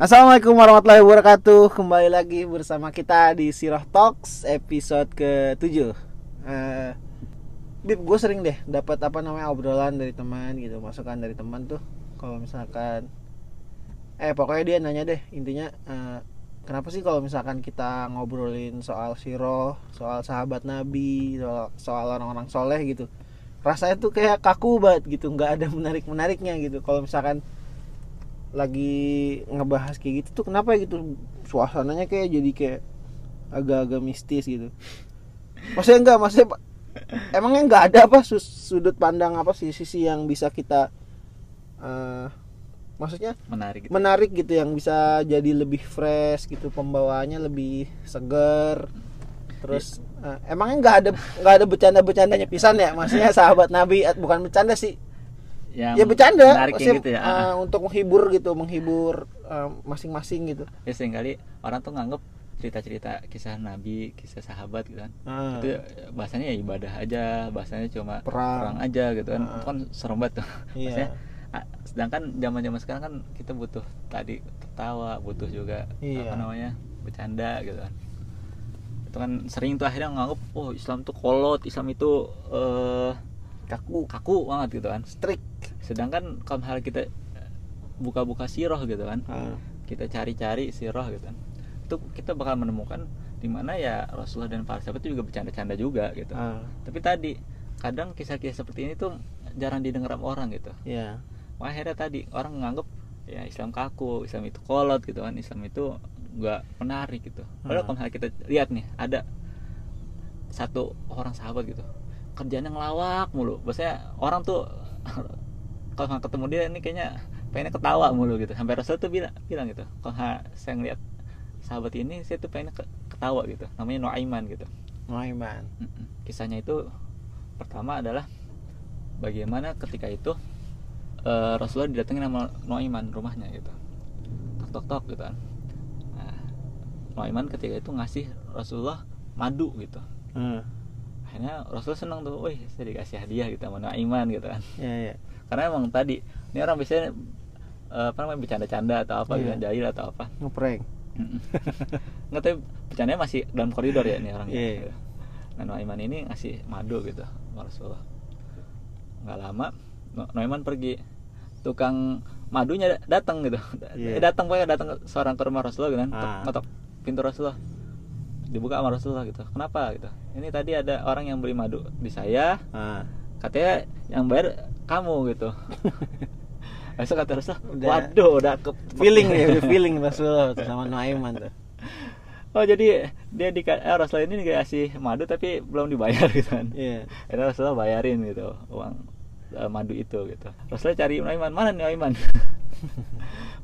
Assalamualaikum warahmatullahi wabarakatuh. Kembali lagi bersama kita di Siroh Talks episode ke-7 uh, Bib, gue sering deh dapat apa namanya obrolan dari teman gitu Masukan dari teman tuh. Kalau misalkan Eh pokoknya dia nanya deh Intinya uh, Kenapa sih kalau misalkan kita ngobrolin soal siroh Soal sahabat nabi soal orang-orang soleh gitu Rasanya tuh kayak kaku banget gitu nggak ada menarik-menariknya gitu. Kalau misalkan lagi ngebahas kayak gitu tuh kenapa ya gitu? Suasananya kayak jadi kayak agak-agak mistis gitu. Maksudnya enggak maksudnya emangnya enggak ada apa sudut pandang apa sih sisi yang bisa kita uh, maksudnya menarik gitu. menarik gitu yang bisa jadi lebih fresh gitu pembawaannya lebih seger terus uh, emangnya nggak ada nggak ada bercanda bercandanya pisan ya maksudnya sahabat nabi bukan bercanda sih yang ya bercanda maksudnya, gitu ya uh, untuk menghibur gitu menghibur uh, masing-masing gitu ya sering kali orang tuh nganggep cerita-cerita kisah nabi kisah sahabat gitu kan Ah. itu bahasanya ya ibadah aja bahasanya cuma Perang. aja gitu kan Ah. itu kan serem banget tuh Iya. Maksudnya, ah, sedangkan zaman-zaman sekarang kan kita butuh tadi tertawa butuh juga Iya. apa namanya bercanda gitu kan itu kan sering tuh akhirnya nganggep oh Islam tuh kolot Islam itu eh kaku. kaku banget gitu kan. Strict. Sedangkan kalau hal kita buka-buka siroh gitu kan Ah. kita cari-cari siroh gitu kan itu kita bakal menemukan di mana ya Rasulullah dan para sahabat itu juga bercanda-canda juga gitu. Ah. tapi tadi kadang kisah-kisah seperti ini tuh jarang didengar orang gitu. Ya Wah, akhirnya tadi orang menganggap ya Islam kaku Islam itu kolot gitu kan. Islam itu nggak menarik gitu. Padahal Hmm. kalau misalnya kita lihat nih ada satu orang sahabat gitu kerjanya ngelawak mulu. Biasanya orang tuh kalau nggak ketemu dia ini kayaknya pengennya ketawa mulu gitu. Sampai Rasul tuh bilang bilang gitu kalau saya ngeliat sahabat ini saya tuh pengennya ke- ketawa gitu. Namanya Nuaiman gitu. Noiman Mm-mm. kisahnya itu pertama adalah bagaimana ketika itu eh, Rasulullah didatengin sama Nuaiman rumahnya gitu. Tok tok tok gitu kan Nuaiman ketika itu ngasih Rasulullah madu gitu. Ah. akhirnya Rasulullah senang tuh, wih saya dikasih hadiah gitu sama Nuaiman gitu kan. Ya ya karena emang tadi ini orang biasanya eh, apa namanya bercanda-canda atau apa Iya. gitu jahil atau apa. Ngeprank. Nggak tahu bercandanya masih dalam koridor ya ini orangnya. Iya. nah Noiman ini ngasih madu gitu sama Rasulullah. Nggak lama No- Noiman pergi. Tukang madunya datang gitu. Iya. Eh, datang pokoknya datang seorang ke rumah Rasulullah gitu kan. Ah. ngetok pintu Rasulullah dibuka sama Rasulullah gitu kenapa gitu ini tadi ada orang yang beli madu di saya ah. katanya yang bayar kamu gitu Besok kata Rasulullah, Udah. waduh udah ke feeling nih udah feeling Rasulullah tuh sama Noiman tuh Oh jadi dia di eh, Rasulullah ini dikasih madu tapi belum dibayar gitu kan. iya Akhirnya Rasulullah bayarin gitu uang eh, madu itu gitu. Rasulullah cari Nuaiman, mana nih Nuaiman?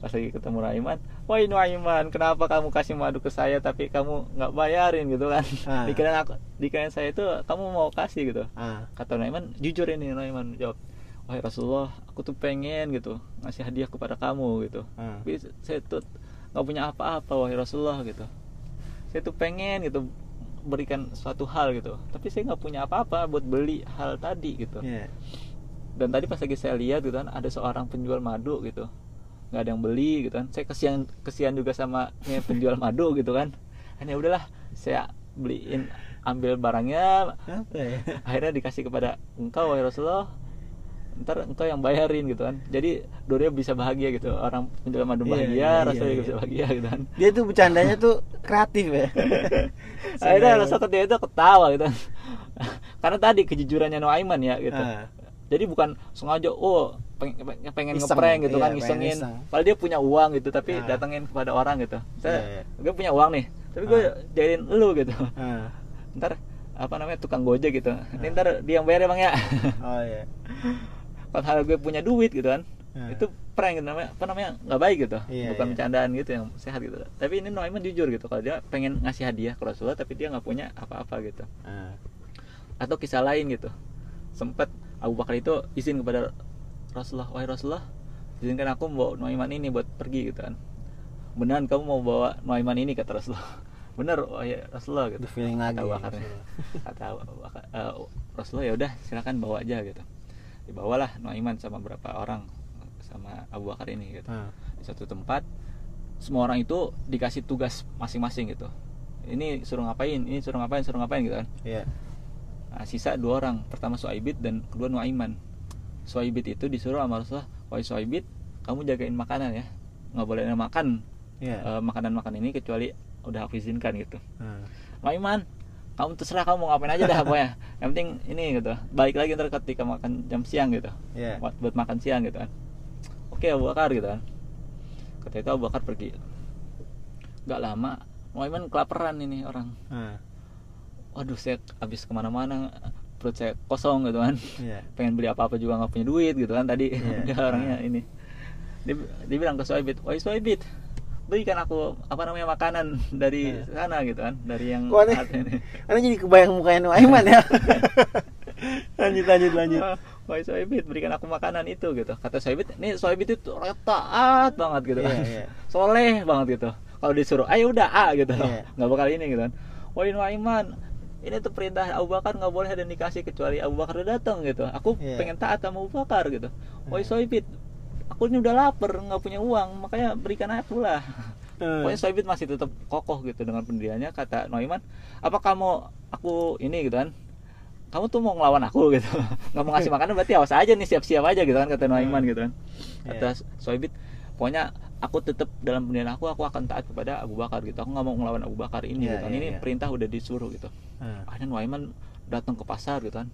Pas lagi ketemu Nuaiman, woi Nuaiman, kenapa kamu kasih madu ke saya tapi kamu nggak bayarin? Gitu kan? Ah. Dikirain aku, dikirain saya itu kamu mau kasih? Gitu. ah. Kata Nuaiman, jujur ini Nuaiman jawab, wahai Rasulullah, aku tuh pengen gitu ngasih hadiah kepada kamu gitu. ah. Tapi saya tuh nggak punya apa-apa wahai Rasulullah gitu. Saya tuh pengen gitu berikan suatu hal gitu. Tapi saya nggak punya apa-apa buat beli hal tadi gitu. Iya. Dan tadi pas lagi saya lihat gitu kan ada seorang penjual madu gitu nggak ada yang beli gitu kan. Saya kesian kesian juga sama yang penjual madu gitu kan. Hanya udahlah saya beliin ambil barangnya. Apa ya? Akhirnya dikasih kepada engkau wahai Rasulullah. Ntar engkau yang bayarin gitu kan. Jadi dua bisa bahagia gitu. Orang penjual madu Iya, bahagia iya, Rasulullah iya, juga bisa iya. bahagia gitu kan. Dia tuh bercandanya tuh kreatif ya. Akhirnya Rasul ketika itu ketawa gitu. Kan karena tadi kejujurannya Nuaiman ya gitu. Ah. jadi bukan sengaja oh pengen, pengen, Iseng, ngeprank gitu iya, kan ngisengin. iseng. padahal dia punya uang gitu tapi Ah. datengin kepada orang gitu. Saya Iya, iya. gue punya uang nih tapi gue Ah. jadiin lu gitu. Ah ntar apa namanya tukang gojek gitu. Ini ntar dia yang bayar ya bang ya? Oh iya. Kalau hal gue punya duit gitu kan. Hmm. itu prank gitu namanya apa namanya nggak baik gitu. Iya, bukan iya. bercandaan gitu yang sehat gitu. Tapi ini Noiman jujur gitu kalau dia pengen ngasih hadiah ke Rasulullah tapi dia nggak punya apa-apa gitu. Ah atau kisah lain gitu. Sempat Abu Bakar itu izin kepada Rasulullah wahai Rasulullah izinkan aku membawa Noiman ini buat pergi gitu kan. Beneran kamu mau bawa Noiman ini kata Rasulullah. Bener wahai Rasulullah gitu. Feeling lagi kata Abu ya, kata eh, Rasulullah ya udah silakan bawa aja gitu. Dibawalah Noiman sama beberapa orang sama Abu Bakar ini gitu. Ah. di satu tempat semua orang itu dikasih tugas masing-masing gitu. Ini suruh ngapain ini suruh ngapain suruh ngapain gitu kan. Iya. Nah, sisa dua orang pertama Suaibit dan kedua Nuaiman Suaibit itu disuruh sama Rasulullah wahai Suaibit kamu jagain makanan ya. Nggak boleh makan Iya. eh, makanan-makan ini kecuali udah aku izinkan gitu. Ah. Nuaiman kamu terserah kamu mau ngapain aja dah pokoknya. Yang penting ini gitu. Balik lagi ntar ketika makan jam siang gitu. Iya. buat, buat makan siang gitu kan. Oke Abu Bakar gitu kan. Kata itu Abu Bakar pergi. Nggak lama Nuaiman kelaparan ini orang. Ah. waduh saya habis ke mana-mana perut saya kosong gitu kan Iya. pengen beli apa-apa juga nggak punya duit gitu kan tadi Iya. dia orangnya ini dia, dia bilang ke Soibit wahai Soibit berikan aku apa namanya makanan dari Iya. sana gitu kan dari yang aneh? ini. Karena jadi kebayang mukanya Nuaiman ya. lanjut lanjut lanjut. Wahai Soibit berikan aku makanan itu gitu kata Soibit ini Soibit itu taat banget gitu kan Iya, iya. soleh banget gitu kalau disuruh ayo udah A gitu Iya. nggak bakal ini gitu kan Wahai Nuaiman ini tuh perintah Abu Bakar nggak boleh ada dikasih kecuali Abu Bakar udah datang gitu. Aku Iya. pengen taat sama Abu Bakar gitu. Wahai Iya. Soibit aku ini udah lapar nggak punya uang makanya berikan aku lah. Eh. Pokoknya Soibit masih tetap kokoh gitu dengan pendiriannya kata Noiman. Apa kamu aku ini gitu kan kamu tuh mau ngelawan aku gitu. Nggak mau ngasih makanan berarti awas aja nih siap-siap aja gitu kan kata Noiman gitu kan. Kata Soibit pokoknya aku tetap dalam pendirian aku aku akan taat kepada Abu Bakar gitu aku nggak mau ngelawan Abu Bakar ini Iya, gitu kan iya, ini iya. perintah udah disuruh gitu Ah. akhirnya Noiman datang ke pasar gitu kan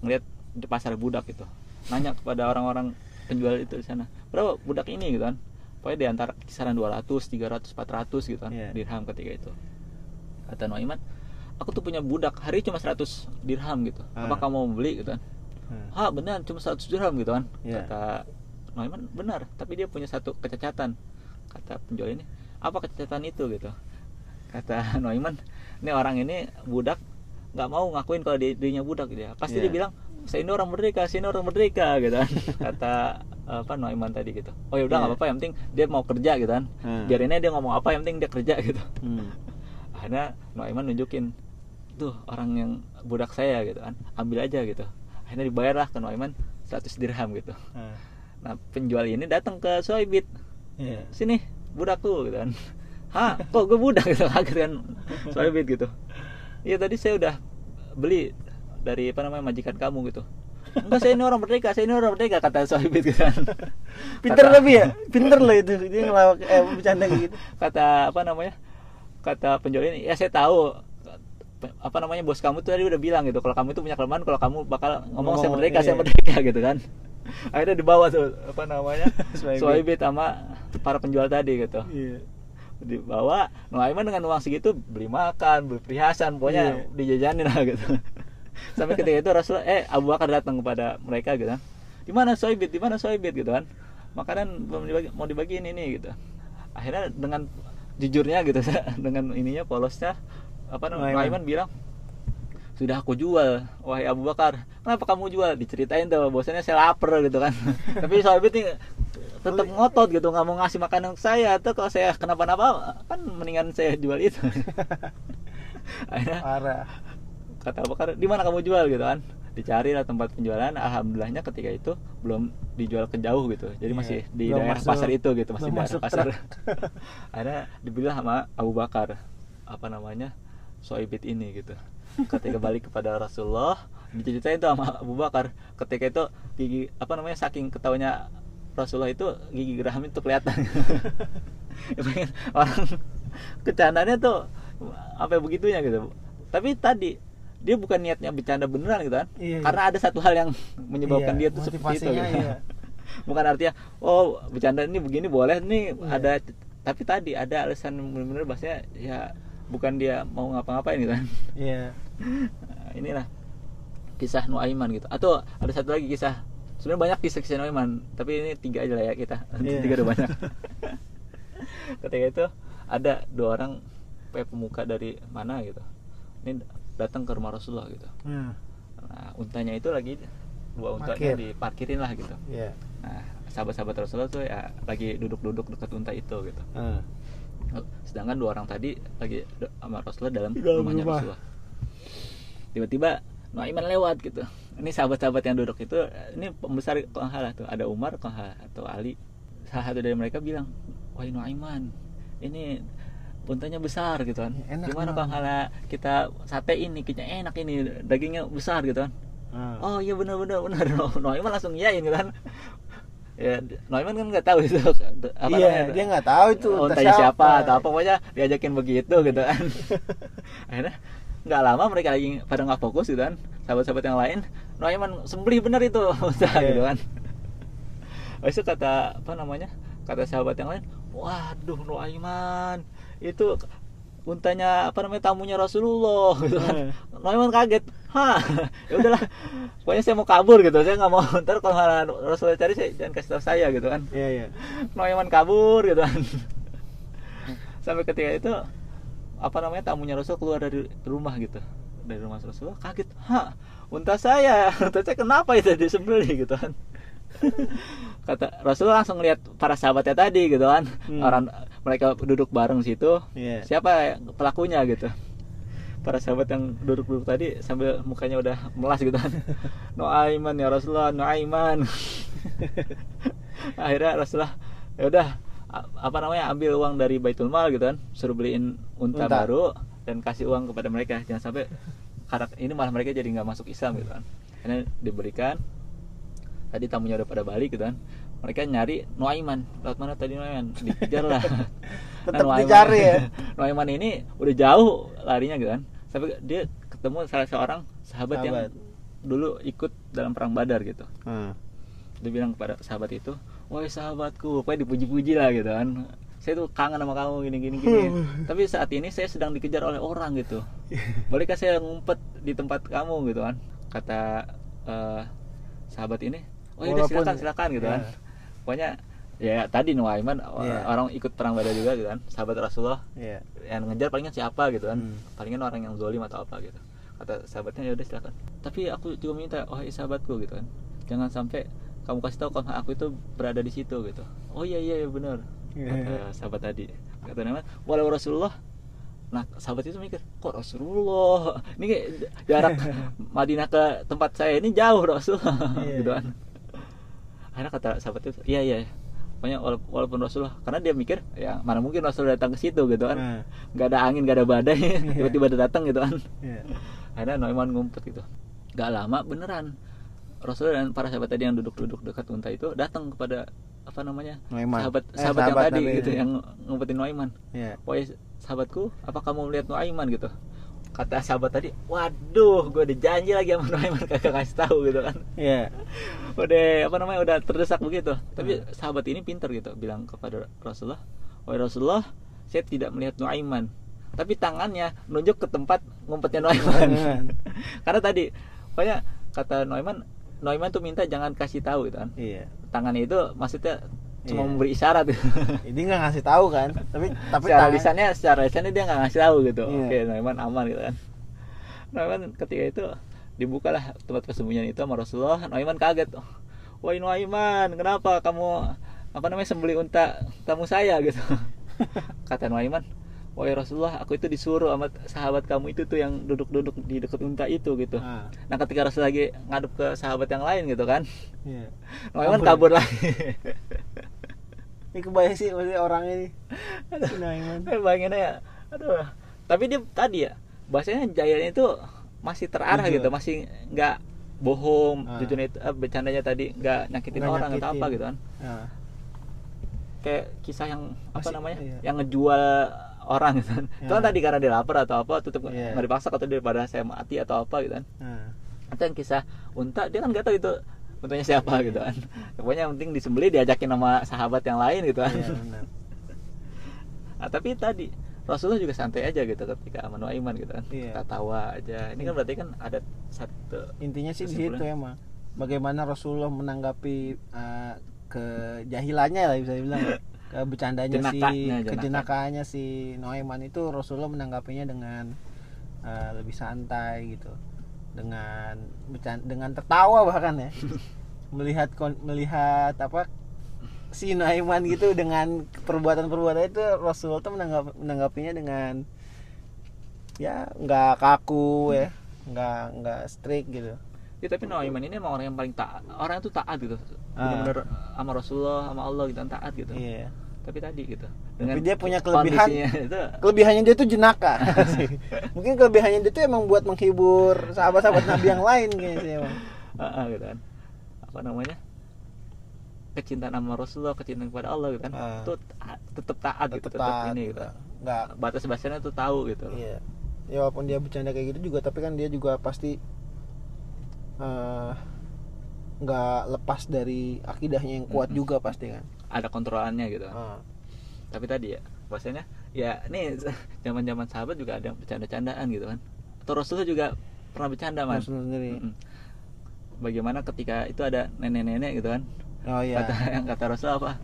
ngeliat di pasar budak gitu nanya kepada orang-orang penjual itu di sana berapa budak ini gitu kan pokoknya di antara kisaran 200 300 400 gitu kan Iya. dirham ketika itu kata Noiman aku tuh punya budak hari cuma 100 dirham gitu apa Ah. kamu mau beli gitu kan Ah. benar cuma 100 dirham gitu kan Iya. kata Noiman benar tapi dia punya satu kecacatan kata penjual ini apa kecacatan itu gitu kata Noiman ini orang ini budak nggak mau ngakuin kalau dirinya budak gitu ya pasti Iya. dia bilang saya ini orang merdeka saya ini orang merdeka gitu kan kata apa Noiman tadi gitu oh ya udah nggak Iya. apa-apa yang penting dia mau kerja gitu kan Hmm. biarin aja dia ngomong apa yang penting dia kerja gitu Hmm. akhirnya Noiman nunjukin tuh orang yang budak saya gitu kan ambil aja gitu akhirnya dibayarlah ke Noiman 100 dirham gitu Ah. Nah penjual ini datang ke Soibit Iya. sini budakku gitu kan. Hah kok gue budak? Gitu kaget kan. Soibit gitu. Iya tadi saya udah beli dari apa namanya majikan kamu gitu. Enggak saya ini orang merdeka saya ini orang merdeka kata Soibit gitu kan. Pinter Kata- tapi ya, pinter loh itu dia ngelawak eh bercanda gitu. kata apa namanya kata penjual ini ya saya tahu apa namanya bos kamu tuh tadi udah bilang gitu. Kalau kamu itu punya kelemahan kalau kamu bakal ngomong saya Ngomong, merdeka iya. saya merdeka gitu kan akhirnya dibawa tuh apa namanya. Suhaibit sama para penjual tadi gitu Iya. dibawa Nuaiman dengan uang segitu beli makan beli perhiasan pokoknya Iya. dijajanin lah gitu sampai ketika itu Rasul eh Abu Bakar datang kepada mereka gitu kan di mana Soibit di mana Soibit gitu kan makanan belum dibagi mau dibagiin ini gitu akhirnya dengan jujurnya gitu dengan ininya polosnya apa namanya. Nuaiman bilang sudah aku jual. Wahai Abu Bakar kenapa kamu jual? Diceritain tuh bosannya saya lapar gitu kan. Tapi Soibit nih tetap ngotot gitu nggak mau ngasih makanan ke saya. Tuh kalau saya kenapa-napa kan mendingan saya jual itu. Akhirnya Parah. kata Abu Bakar di mana kamu jual? gitu kan. Dicari lah tempat penjualan. Alhamdulillahnya ketika itu belum dijual ke jauh gitu. Jadi Iya, masih di belum daerah masuk- pasar itu gitu masih di daerah pasar. akhirnya dibilang sama Abu Bakar apa namanya? Soibit ini gitu ketika balik kepada Rasulullah diceritain tuh sama Abu Bakar ketika itu gigi apa namanya saking ketawanya Rasulullah itu gigi geraham itu kelihatan orang kecandanya tuh apa begitunya gitu tapi tadi dia bukan niatnya bercanda beneran gitu kan Iya, iya. karena ada satu hal yang menyebabkan Iya, dia tuh seperti itu gitu. iya. bukan artinya oh bercanda ini begini boleh nih Iya. ada tapi tadi ada alasan benar-benar bahasanya ya bukan dia mau ngapa-ngapain gitu kan Iya. Nah, inilah kisah Nuaiman gitu atau ada satu lagi kisah sebenarnya banyak kisah-kisah Nuaiman tapi ini tiga aja lah ya kita Iya. tiga udah banyak ketika itu ada dua orang pemuka dari mana gitu ini datang ke rumah Rasulullah gitu Hmm. nah untanya itu lagi dua untanya Parkir. diparkirin lah gitu Iya. nah sahabat-sahabat Rasulullah tuh ya lagi duduk-duduk dekat unta itu gitu. Sedangkan dua orang tadi lagi sama Rasulullah dalam dalam rumahnya rumah. Rasulullah tiba-tiba Nuaiman lewat gitu. Ini sahabat-sahabat yang duduk itu ini pembesar salah tuh. Ada Umar salah, atau Ali. Salah satu dari mereka bilang wah Nuaiman ini untanya besar gitu kan. Enak, gimana enak. kalau nggak kita sate ini kayaknya enak ini dagingnya besar gitu kan. Ah. oh iya benar benar benar. Noiman langsung iyain gitu kan ya Noiman kan nggak tahu itu. Apa iya namanya, dia nggak tahu itu oh, entah siapa. atau apa pokoknya diajakin begitu gitu kan. Akhirnya nggak lama mereka lagi pada nggak fokus gitu kan sahabat-sahabat yang lain Noiman sembelih benar itu. Ustaz, Iya. gitu kan. Habis itu kata apa namanya kata sahabat yang lain waduh Noiman itu untanya apa namanya tamunya Rasulullah gitu kan. Noiman kaget. Hah ya udahlah. Pokoknya saya mau kabur gitu. Saya nggak mau ntar kalau malah Rasulullah cari saya jangan kasih tahu saya gitu kan. Iya iya. Noiman kabur gitu kan. Sampai ketika itu apa namanya tamunya Rasul keluar dari rumah gitu. Dari rumah Rasulullah kaget. Hah unta saya. Unta saya kenapa itu disembelih gitu kan. Kata Rasulullah langsung lihat para sahabatnya tadi gitu kan. Hmm. orang mereka duduk bareng situ Iya. siapa pelakunya gitu? Para sahabat yang duduk-duduk tadi sambil mukanya udah melas gitu kan. Nuaiman ya Rasulullah Nuaiman. Akhirnya Rasulullah ya udah apa namanya ambil uang dari Baitul Mal gitu kan. Suruh beliin unta, Unta. baru dan kasih uang kepada mereka. Jangan sampai karena ini malah mereka jadi nggak masuk Islam gitu kan. Akhirnya diberikan. Tadi tamunya udah pada balik gitu kan mereka nyari Nuaiman. Lewat mana tadi Nuaiman? Dikejar lah. Tetap Nuaiman- dicari ya? Nuaiman ini udah jauh larinya gitu kan. Sampai dia ketemu salah seorang sahabat, yang Sahabat. dulu ikut dalam perang Badar gitu. Ah. dia bilang kepada sahabat itu woi sahabatku pokoknya dipuji-puji lah gitu kan. Saya tuh kangen sama kamu gini gini. Gini tapi saat ini saya sedang dikejar oleh orang gitu. Bolehkah saya ngumpet di tempat kamu? gitu kan. Kata eh, sahabat ini oh iya Walaupun- silakan silakan gitu kan. ya. Pokoknya ya tadi Nuaiman Iya. orang ikut perang Badar juga gitu kan sahabat Rasulullah. Iya. yang ngejar palingan siapa gitu kan. Hmm. palingan orang yang zolim atau apa gitu. Kata sahabatnya ya udah silakan. Tapi aku juga minta oh sahabatku gitu kan. Jangan sampai kamu kasih tahu kalau aku itu berada di situ gitu. Oh iya iya, iya benar kata sahabat tadi. Kata nama walau Rasulullah nah sahabat itu mikir kok Rasulullah? Ini kayak jarak Madinah ke tempat saya ini jauh Rasulullah Iya. gitu kan akhirnya kata sahabat itu iya iya pokoknya wala- walaupun Rasulullah karena dia mikir ya mana mungkin Rasul datang ke situ gitu kan Ah. nggak ada angin nggak ada badai tiba-tiba ada datang gitu kan Iya. akhirnya Noiman ngumpet gitu nggak lama beneran Rasul dan para sahabat tadi yang duduk-duduk dekat unta itu datang kepada apa namanya Noiman. sahabat Eh, sahabat yang tadi gitu yang ngumpetin Noiman Iya. Woi sahabatku apa kamu melihat Noiman gitu kata sahabat tadi waduh gue udah janji lagi sama Noiman kagak kasih tahu gitu kan Iya. udah apa namanya udah terdesak begitu tapi Hmm. sahabat ini pintar gitu bilang kepada Rasulullah wahai Rasulullah saya tidak melihat Nuaiman tapi tangannya nunjuk ke tempat ngumpetnya Nuaiman Nuaiman. karena tadi pokoknya kata Nuaiman Nuaiman tuh minta jangan kasih tahu gitu kan Iya. tangannya itu maksudnya cuma Iya. memberi isyarat. Ini nggak ngasih tahu kan, tapi tapi secara tangan- lisannya secara lisannya dia nggak ngasih tahu gitu Iya. oke Nuaiman aman gitu kan Nuaiman ketika itu dibukalah tempat persembunyian itu sama Rasulullah Nuaiman kaget wah Nuaiman kenapa kamu apa namanya sembeli unta tamu saya gitu kata Nuaiman Wahai Rasulullah, aku itu disuruh sama sahabat kamu itu tuh yang duduk-duduk di dekat unta itu gitu. Ah, Nah, ketika Rasul lagi ngadep ke sahabat yang lain gitu kan, iya. Nuaiman Kabur. kabur lagi. Ini kebayang sih maksudnya orang ini. Eh, Bayangin aja, aduh. Tapi dia tadi ya, bahasanya Jayanya itu masih terarah Jujur. gitu, masih nggak bohong, Ah. jujurnya itu, eh, bercandanya tadi nggak nyakitin Nggak orang atau nyakitin. apa gitu kan. Ah, Kayak kisah yang apa Masih- namanya, iya. yang ngejual orang gitu kan. Ya. Itu kan tadi karena dia lapar atau apa, tutup Iya. nggak dipaksa atau daripada saya mati atau apa gitu kan. ah. Itu yang kisah unta, dia kan nggak tahu itu untanya siapa gitu kan. Pokoknya yang penting disembeli diajakin sama sahabat yang lain gitu kan. Iya benar. Nah, tapi tadi Rasulullah juga santai aja gitu ketika sama Nuaiman gitu kan. Iya. Kita tawa aja. Ini kan berarti kan ada satu Intinya sih di situ emang. Bagaimana Rasulullah menanggapi uh, kejahilannya lah bisa dibilang. bercandanya si Jenakanya, kejenakaannya si Noiman itu Rasulullah menanggapinya dengan uh, lebih santai gitu dengan dengan tertawa bahkan ya melihat melihat apa si Noiman gitu dengan perbuatan-perbuatan itu Rasulullah tuh menanggap, menanggapinya dengan ya nggak kaku ya nggak nggak strict gitu Ya tapi Nabi Iman ini emang orang yang paling taat, orang itu taat gitu. Ah. Benar-benar sama Rasulullah, sama Allah gitu taat gitu. Iya. Tapi tadi gitu. Tapi dia punya kelebihan. itu Kelebihannya dia tuh jenaka. Mungkin kelebihannya dia tuh emang buat menghibur sahabat-sahabat Nabi yang lain kayaknya sih emang. ah, gitu kan. Apa namanya? Kecintaan sama Rasulullah, kecintaan kepada Allah gitu kan. Ah. Itu ta- tetap taat gitu, Tetep tetap taat, ini gitu. Nggak Batas-batasnya tuh tahu gitu. Iya. Ya walaupun dia bercanda kayak gitu juga, tapi kan dia juga pasti eh, nggak lepas dari akidahnya yang kuat Mm-mm. juga pasti kan. Ada kontrolannya gitu. Ah, Tapi tadi ya, bahasanya ya nih zaman-zaman sahabat juga ada yang bercanda-candaan gitu kan. Atau Rasulullah juga pernah bercanda. Rasul sendiri. Mm-mm. Bagaimana ketika itu ada nenek-nenek gitu kan? Oh iya. Kata yang kata Rasul apa?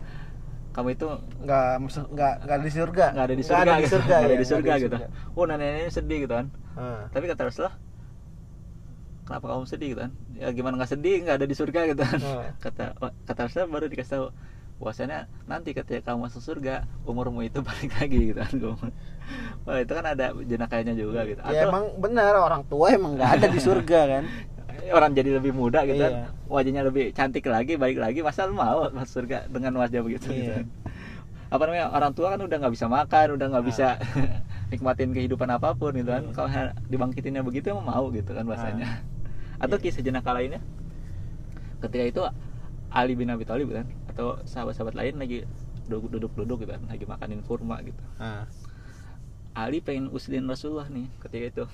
Kamu itu Nggak nggak nggak di surga. nggak ada di Nggak surga, ada di gitu. surga, Nggak ada di surga nggak ada di gitu. Oh nenek-nenek sedih gitu kan. Ah. Tapi kata Rasulullah, kenapa kamu sedih gitu kan? Ya gimana nggak sedih? Nggak ada di surga gitu kan? Ah. Kata kata Rasulullah baru dikasih tahu bahwasanya nanti ketika kamu masuk surga umurmu itu balik lagi gitu kan Wah itu kan ada jenakanya juga gitu. Ya Atau emang benar orang tua emang nggak ada di surga kan. orang jadi lebih muda gitu Iya. kan, wajahnya lebih cantik lagi, baik lagi, masa lu mau masuk surga dengan wajah begitu gitu. Iya. Apa namanya orang tua kan udah nggak bisa makan, udah nggak Ah. bisa nikmatin kehidupan apa pun gitu kan. Iya. Kalau dibangkitinnya begitu emang mau gitu kan bahasanya. Atau Iya. kisah jenaka lainnya, ketika itu Ali bin Abi Thalib kan, atau sahabat-sahabat lain lagi duduk-duduk gitu kan, lagi makanin kurma gitu. Ah. Ali pengen usilin Rasulullah nih ketika itu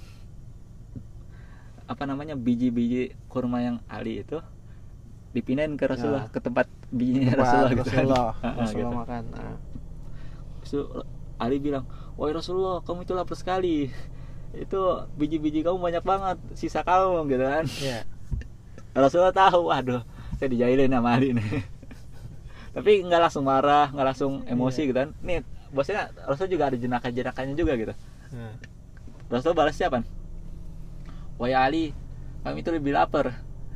apa namanya biji-biji kurma yang Ali itu dipindahin ke Rasulullah Ya. ke tempat bijinya Tempat Rasulullah gitu kan. Rasulullah, Ah, ah, Rasulullah gitu. makan. Ah. Itu Ali bilang wahai Rasulullah kamu itu lapar sekali itu biji-biji kamu banyak banget sisa kamu gitu kan Iya. Rasulullah tahu waduh saya dijailin sama Ali nih tapi nggak langsung marah nggak langsung emosi Iya. gitu kan nih bosnya Rasul juga ada jenaka-jenakanya juga gitu Ah. Rasul balas siapa? Wahai Ali, kami itu lebih lapar.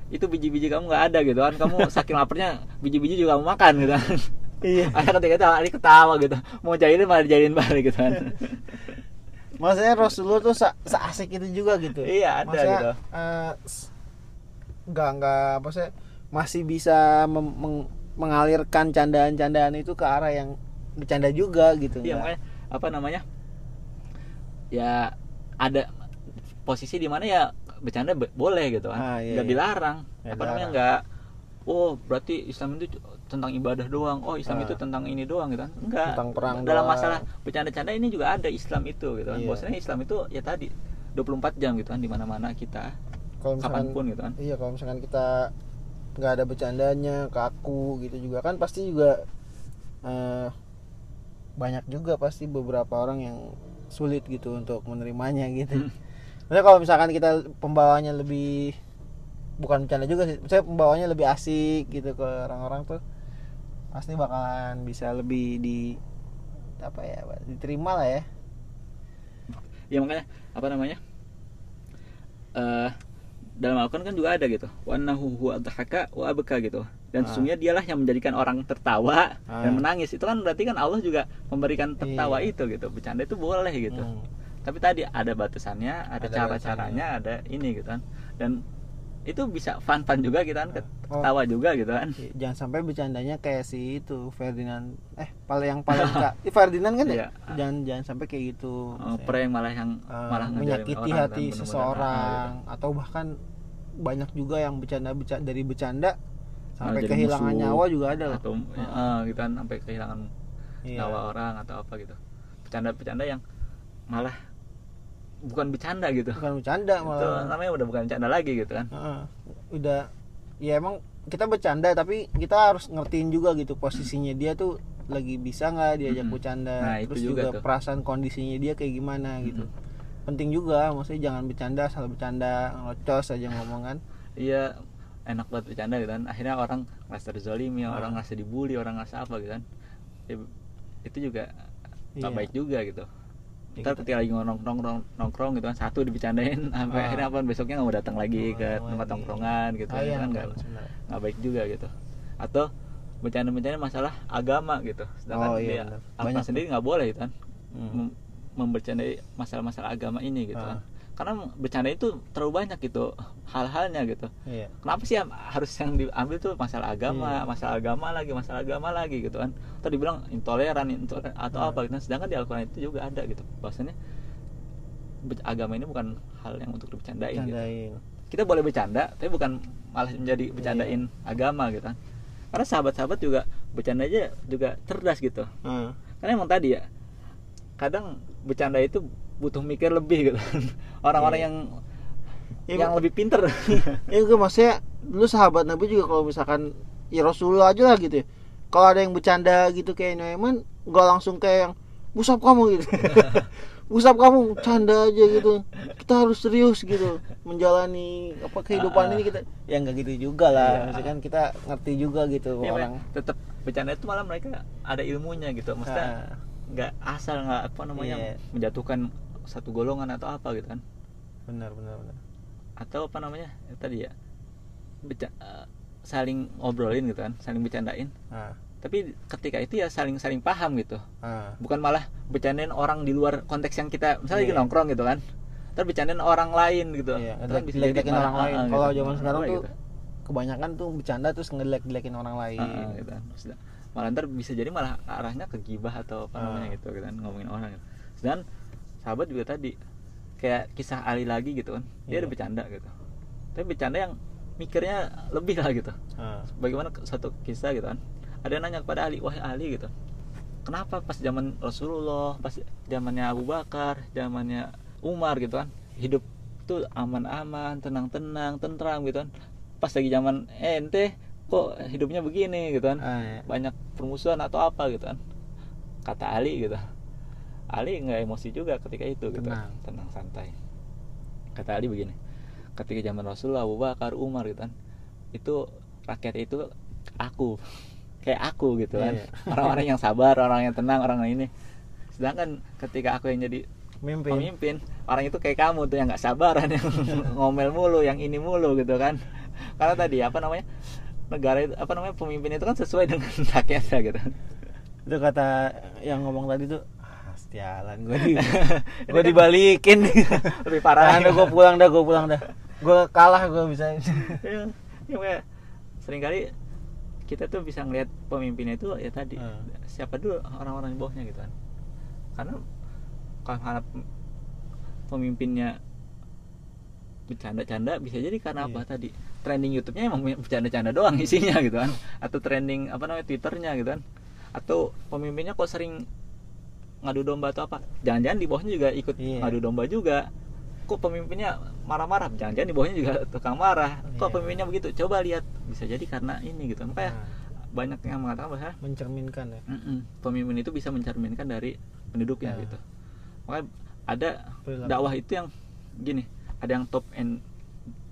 Itu biji-biji kamu nggak ada gitu kan? Kamu saking laparnya biji-biji juga kamu makan gitu kan? Iya. Ada ketika itu Ali ketawa gitu, mau jahilin malah dijahilin balik gitu kan? Maksudnya Rasulullah tuh se seasik itu juga gitu. Iya, ada Maksudnya, gitu. s- nggak nggak sih masih bisa mengalirkan candaan-candaan itu ke arah yang bercanda juga gitu. Iya nggak- makanya apa namanya? Ya ada posisi di mana ya bercanda be- boleh gitu kan? Ah, iya, nggak iya. dilarang. Nggak apa namanya nggak? Oh berarti Islam itu tentang ibadah doang. Oh Islam Ah. itu tentang ini doang gitu kan? Enggak. Tentang perang Dalam doang. masalah bercanda-canda ini juga ada Islam itu gitu kan. Iya. Bahwasanya Islam itu ya tadi 24 jam gitu kan di mana-mana kita kalau misalkan kapan pun gitu kan. iya kalau misalkan kita nggak ada bercandanya kaku gitu juga kan pasti juga eh, banyak juga pasti beberapa orang yang sulit gitu untuk menerimanya gitu. Hmm. Maksudnya kalau misalkan kita pembawanya lebih bukan bercanda juga sih, saya pembawanya lebih asik gitu ke orang-orang tuh pasti bakalan bisa lebih di apa ya diterima lah ya. Ya makanya apa namanya? eh dalam Al-Quran kan juga ada gitu. Wa annahu huwa wa abka gitu. Dan Ah. sesungguhnya dialah yang menjadikan orang tertawa Ah. dan menangis. Itu kan berarti kan Allah juga memberikan tertawa Iya. itu gitu. Bercanda itu boleh gitu. Hmm. Tapi tadi ada batasannya, ada, Ada cara-caranya, ada ini gitu kan. Dan itu bisa fun-fun juga gitu kan, Oh. ketawa juga gitu kan. Iya, Jangan sampai bercandanya kayak si itu Ferdinand eh paling yang paling kak eh, Ferdinand kan ya Iya. jangan jangan sampai kayak gitu maksudnya. prank malah yang Eh, malah menyakiti orang hati kan, seseorang Ah, atau bahkan banyak juga yang bercanda bercanda dari bercanda sampai jadi kehilangan musuh. nyawa juga ada gitu. atau Ah. eh, gitu kan sampai kehilangan Iya. nyawa orang atau apa gitu. Bercanda-bercanda yang malah bukan bercanda gitu. bukan bercanda Itu malah namanya udah bukan bercanda lagi gitu kan. Heeh. udah ya emang kita bercanda tapi kita harus ngertiin juga gitu posisinya dia tuh lagi bisa nggak diajak Mm-mm. bercanda Nah, itu terus juga juga, tuh. perasaan kondisinya dia kayak gimana gitu penting juga maksudnya jangan bercanda asal bercanda ngocos aja ngomong kan Iya enak buat bercanda gitu kan. Akhirnya orang ngerasa terzolimi, Ah. orang ngerasa dibully, orang ngerasa apa gitu kan. Ya, itu juga nggak Iya. baik juga gitu. Ya, Ntar kita- ketika lagi nongkrong nongkrong nongkrong gitu kan satu dibecandain sampai Ah. akhirnya apa besoknya nggak mau datang lagi Oh, ke lagi. tempat nongkrongan gitu Ah, iya, kan nggak nggak baik juga gitu atau bercanda-bercanda masalah agama gitu sedangkan Oh, iya, dia sendiri nggak boleh gitu kan Hmm. mem- membercandai masalah-masalah agama ini gitu Ah. kan karena bercanda itu terlalu banyak gitu hal-halnya gitu iya kenapa sih harus yang diambil tuh masalah agama Iya. masalah agama lagi masalah agama lagi gitu kan atau dibilang intoleran intoleran atau Hmm. apa gitu sedangkan di Al-Quran itu juga ada gitu bahwasanya be- agama ini bukan hal yang untuk dibercandain gitu. candain kita boleh bercanda tapi bukan malah menjadi bercandain Iya. agama gitu kan karena sahabat-sahabat juga bercanda aja juga cerdas gitu Heeh. karena emang tadi ya kadang bercanda itu butuh mikir lebih gitu kan. Orang-orang Iya. yang Iya, yang lebih pinter. Ya gue maksudnya dulu sahabat Nabi juga kalau misalkan ya Rasulullah aja lah gitu ya. Kalau ada yang bercanda gitu kayak Nuaiman gak langsung kayak yang busap kamu gitu. Busap kamu canda aja gitu. Kita harus serius gitu. Menjalani apa kehidupan Ah. ini kita. Ya nggak gitu juga lah. Iya. maksudnya kan kita ngerti juga gitu ya, orang. Tetap bercanda itu malah mereka ada ilmunya gitu. Maksudnya Ah, nggak asal nggak apa namanya Iya. menjatuhkan satu golongan atau apa gitu kan benar benar benar atau apa namanya ya, tadi ya beca- eh, saling ngobrolin gitu kan saling bercandain ah, tapi ketika itu ya saling saling paham gitu ah. bukan malah bercandain orang di luar konteks yang kita misalnya lagi Iya. nongkrong gitu kan terus bercandain orang lain gitu Iya, Itu kan bisa jadi orang lain. ah, ah, Kalau gitu. zaman sekarang tuh gitu. kebanyakan tuh bercanda terus ngejelek-jelekin orang lain. Ah, ah, gitu kan. Malah ntar bisa jadi malah arahnya ke gibah atau apa namanya gitu kan ngomongin orang gitu. dan sahabat juga tadi kayak kisah Ali lagi gitu kan. Dia Iya. ada bercanda gitu. Tapi bercanda yang mikirnya lebih lah gitu. Ah, bagaimana satu kisah gitu kan. Ada yang nanya kepada Ali wahai Ali gitu. Kenapa pas zaman Rasulullah pas zamannya Abu Bakar zamannya Umar gitu kan. Hidup tuh aman-aman tenang-tenang tentram gitu kan. Pas lagi zaman ente kok hidupnya begini gitu kan. Ah, ya. banyak permusuhan atau apa gitu kan. Kata Ali gitu Ali nggak emosi juga ketika itu gitu Tenang. tenang santai kata Ali begini ketika zaman Rasulullah Abu Bakar Umar gitu kan itu rakyat itu aku kayak aku gitu kan Iya. orang-orang yang sabar orang yang tenang orang yang ini sedangkan ketika aku yang jadi Mimpin. pemimpin orang itu kayak kamu tuh yang nggak sabaran yang ngomel mulu yang ini mulu gitu kan karena tadi apa namanya negara itu apa namanya pemimpin itu kan sesuai dengan rakyatnya gitu Itu kata yang ngomong tadi tuh sialan gue di gue kan dibalikin. lebih parah Nah, gue pulang dah, gue pulang dah. Gue kalah gue bisa. ya, ya sering kali kita tuh bisa ngelihat pemimpinnya itu ya tadi Hmm. siapa dulu orang-orang di bawahnya gitu kan karena kalau pemimpinnya bercanda-canda bisa jadi karena apa Iya. tadi trending YouTube-nya emang bercanda-canda doang isinya gitu kan atau trending apa namanya Twitternya gitu kan atau pemimpinnya kok sering ngadu domba atau apa jangan-jangan di bawahnya juga ikut Iya. ngadu domba juga kok pemimpinnya marah-marah jangan-jangan di bawahnya juga tukang marah kok Iya. pemimpinnya begitu coba lihat bisa jadi karena ini gitu makanya Nah, banyak yang mengatakan bahwa mencerminkan ya. Mm-mm. pemimpin itu bisa mencerminkan dari penduduknya Nah. gitu makanya ada Perilaku. dakwah itu yang gini ada yang top and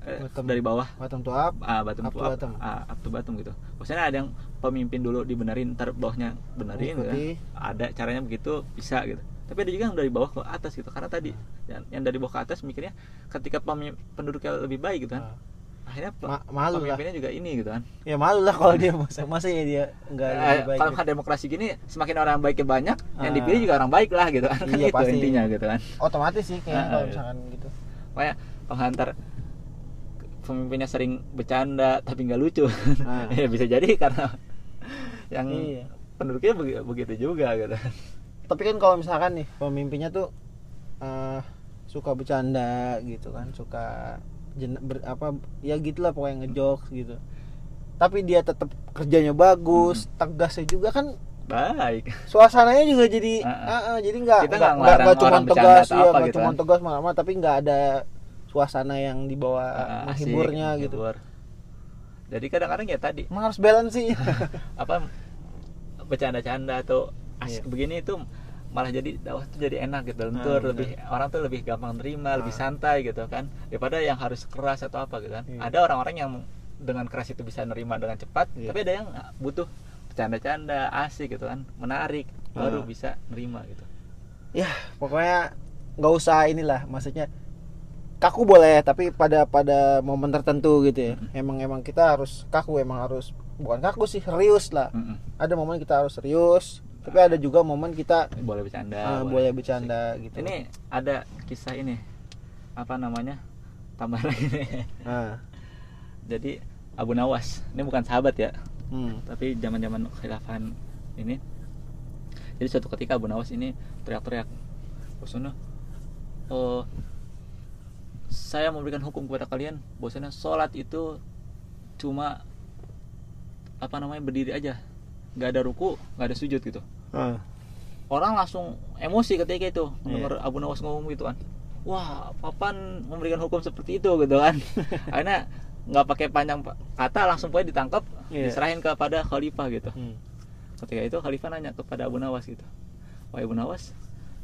eh, Bottom. dari bawah Bottom to up. ah, bottom Up to up, bottom. ah, up to bottom gitu maksudnya ada yang pemimpin dulu dibenerin ntar bawahnya benerin gitu kan. Ada caranya begitu bisa gitu tapi ada juga yang dari bawah ke atas gitu karena tadi Nah. yang, yang dari bawah ke atas mikirnya ketika pemi- penduduknya lebih baik gitu kan Ah. akhirnya Ma- malu lah. pemimpinnya juga ini gitu kan Ya malu lah kalau dia masa masa ya dia enggak Eh, lebih baik. kalau gitu. demokrasi gini semakin orang baiknya banyak yang Ah. dipilih juga orang baik lah gitu kan Iya, itu pasti. intinya gitu kan Otomatis sih kayaknya Ah, kalau iya. misalkan gitu. makanya kalau antar pemimpinnya sering bercanda tapi nggak lucu Ah. ya bisa jadi karena yang Iya. penduduknya begi- begitu juga gitu Tapi kan kalau misalkan nih pemimpinnya tuh eh, suka bercanda gitu kan, suka jen- ber- apa ya gitulah pokoknya ngejokes gitu. Tapi dia tetap kerjanya bagus, tegasnya juga kan baik suasananya juga jadi Ah, ah, ah, jadi nggak nggak cuma tegas ya nggak gitu cuma kan. tegas malah tapi nggak ada suasana yang dibawa asik, menghiburnya gitu menghibur. Jadi kadang-kadang ya tadi emang harus balance sih apa bercanda-canda atau asik Iya. begini itu malah jadi dakwah tuh jadi enak gitu Ah, lentur benar. lebih orang tuh lebih gampang terima lebih Ah. santai gitu kan daripada yang harus keras atau apa gitu kan Iya. ada orang-orang yang dengan keras itu bisa nerima dengan cepat Iya. tapi ada yang butuh bercanda-canda asik gitu kan menarik baru Ah. bisa nerima gitu ya pokoknya nggak usah inilah maksudnya kaku boleh tapi pada pada momen tertentu gitu ya Mm-mm. emang emang kita harus kaku emang harus bukan kaku sih serius lah Mm-mm. ada momen kita harus serius tapi ada juga momen kita boleh bercanda ah, boleh bercanda gitu ini ada kisah ini apa namanya tambah lagi nih Ah. jadi Abu Nawas ini bukan sahabat ya Hmm. tapi zaman zaman khilafan ini jadi suatu ketika Abu Nawas ini teriak-teriak bahwasanya oh saya memberikan hukum kepada kalian bahwasanya sholat itu cuma apa namanya berdiri aja nggak ada ruku nggak ada sujud gitu Ah. orang langsung emosi ketika itu Iya. mendengar Abu Nawas ngomong gitu kan wah papan memberikan hukum seperti itu gitu kan akhirnya nggak pakai panjang pa- kata langsung pokoknya ditangkap Iya. diserahin kepada khalifah gitu Hmm. ketika itu khalifah nanya kepada Abu Nawas gitu wah Abu Nawas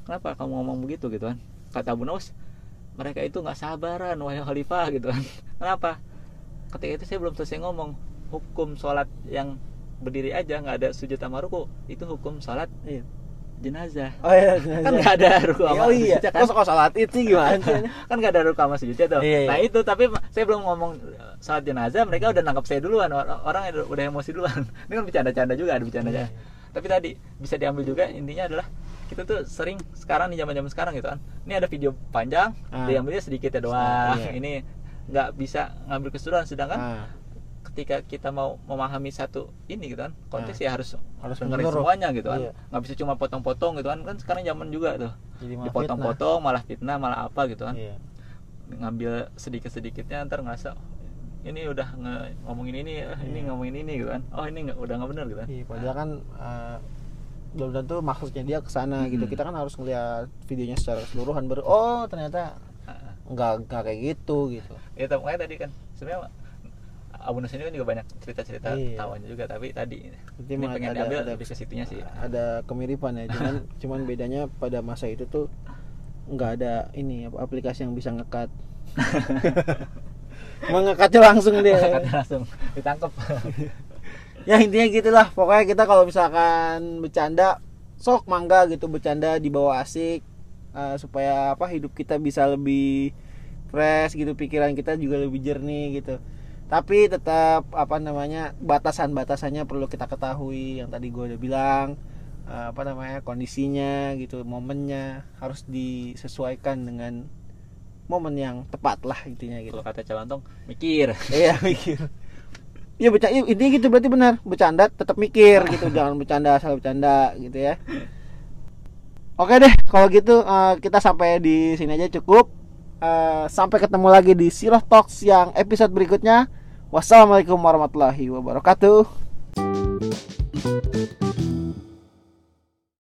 kenapa kamu ngomong begitu gitu kan kata Abu Nawas mereka itu nggak sabaran wahai khalifah gitu kan kenapa ketika itu saya belum selesai ngomong hukum sholat yang berdiri aja nggak ada sujud sama ruku itu hukum sholat Iya. jenazah Oh iya, kan nggak ada ruku sama oh iya. kan? Kok salat itu gimana kan nggak ada ruku sama sujudnya tuh Iya, iya. nah itu tapi saya belum ngomong uh, salat jenazah mereka udah nangkap saya duluan Or- orang udah, emosi duluan ini kan bercanda-canda juga ada bercandanya Iya. tapi tadi bisa diambil juga intinya adalah kita tuh sering sekarang nih zaman-zaman sekarang gitu kan ini ada video panjang Ah. diambilnya sedikit ya doang Iya. ini nggak bisa ngambil keseluruhan sedangkan Ah. ketika kita mau memahami satu ini gitu kan konteks Ah. ya harus Harus dengerin semuanya gitu kan Iya. nggak bisa cuma potong-potong gitu kan kan sekarang zaman juga tuh dipotong-potong malah fitnah malah apa gitu kan Iya. ngambil sedikit-sedikitnya ntar ngerasa ini udah nge- ngomongin ini eh, ini Iya. ngomongin ini gitu kan oh ini nggak udah nggak benar gitu kan Iya, padahal kan eh, belum tentu maksudnya dia ke sana gitu. Mm-mm. Kita kan harus ngeliat videonya secara keseluruhan baru oh ternyata nggak nggak kayak gitu gitu. ya tapi makanya tadi kan sebenarnya Abu Nus ini kan juga banyak cerita-cerita Iya. tawanya juga tapi tadi Jadi ini pengen ada- diambil ada- lebih ke situnya sih Ada kemiripan ya, cuman cuman bedanya pada masa itu tuh nggak ada ini aplikasi yang bisa ngekat. Mengekatnya langsung dia. Langsung ditangkap ya intinya gitulah. Pokoknya kita kalau misalkan bercanda sok mangga gitu bercanda di bawah asik eh, supaya apa hidup kita bisa lebih fresh gitu pikiran kita juga lebih jernih gitu. Tapi tetap apa namanya batasan-batasannya perlu kita ketahui. Yang tadi gue udah bilang eh, apa namanya kondisinya gitu momennya harus disesuaikan dengan momen yang tepat lah intinya gitu. Kalau kata Cawantong mikir. Iya mikir. Iya bercanda intinya gitu berarti benar. Bercanda tetap mikir gitu, jangan bercanda asal bercanda gitu ya. Oke deh, kalau gitu eh, kita sampai di sini aja cukup. Eh, sampai ketemu lagi di Siloh Talks yang episode berikutnya. Wassalamualaikum warahmatullahi wabarakatuh.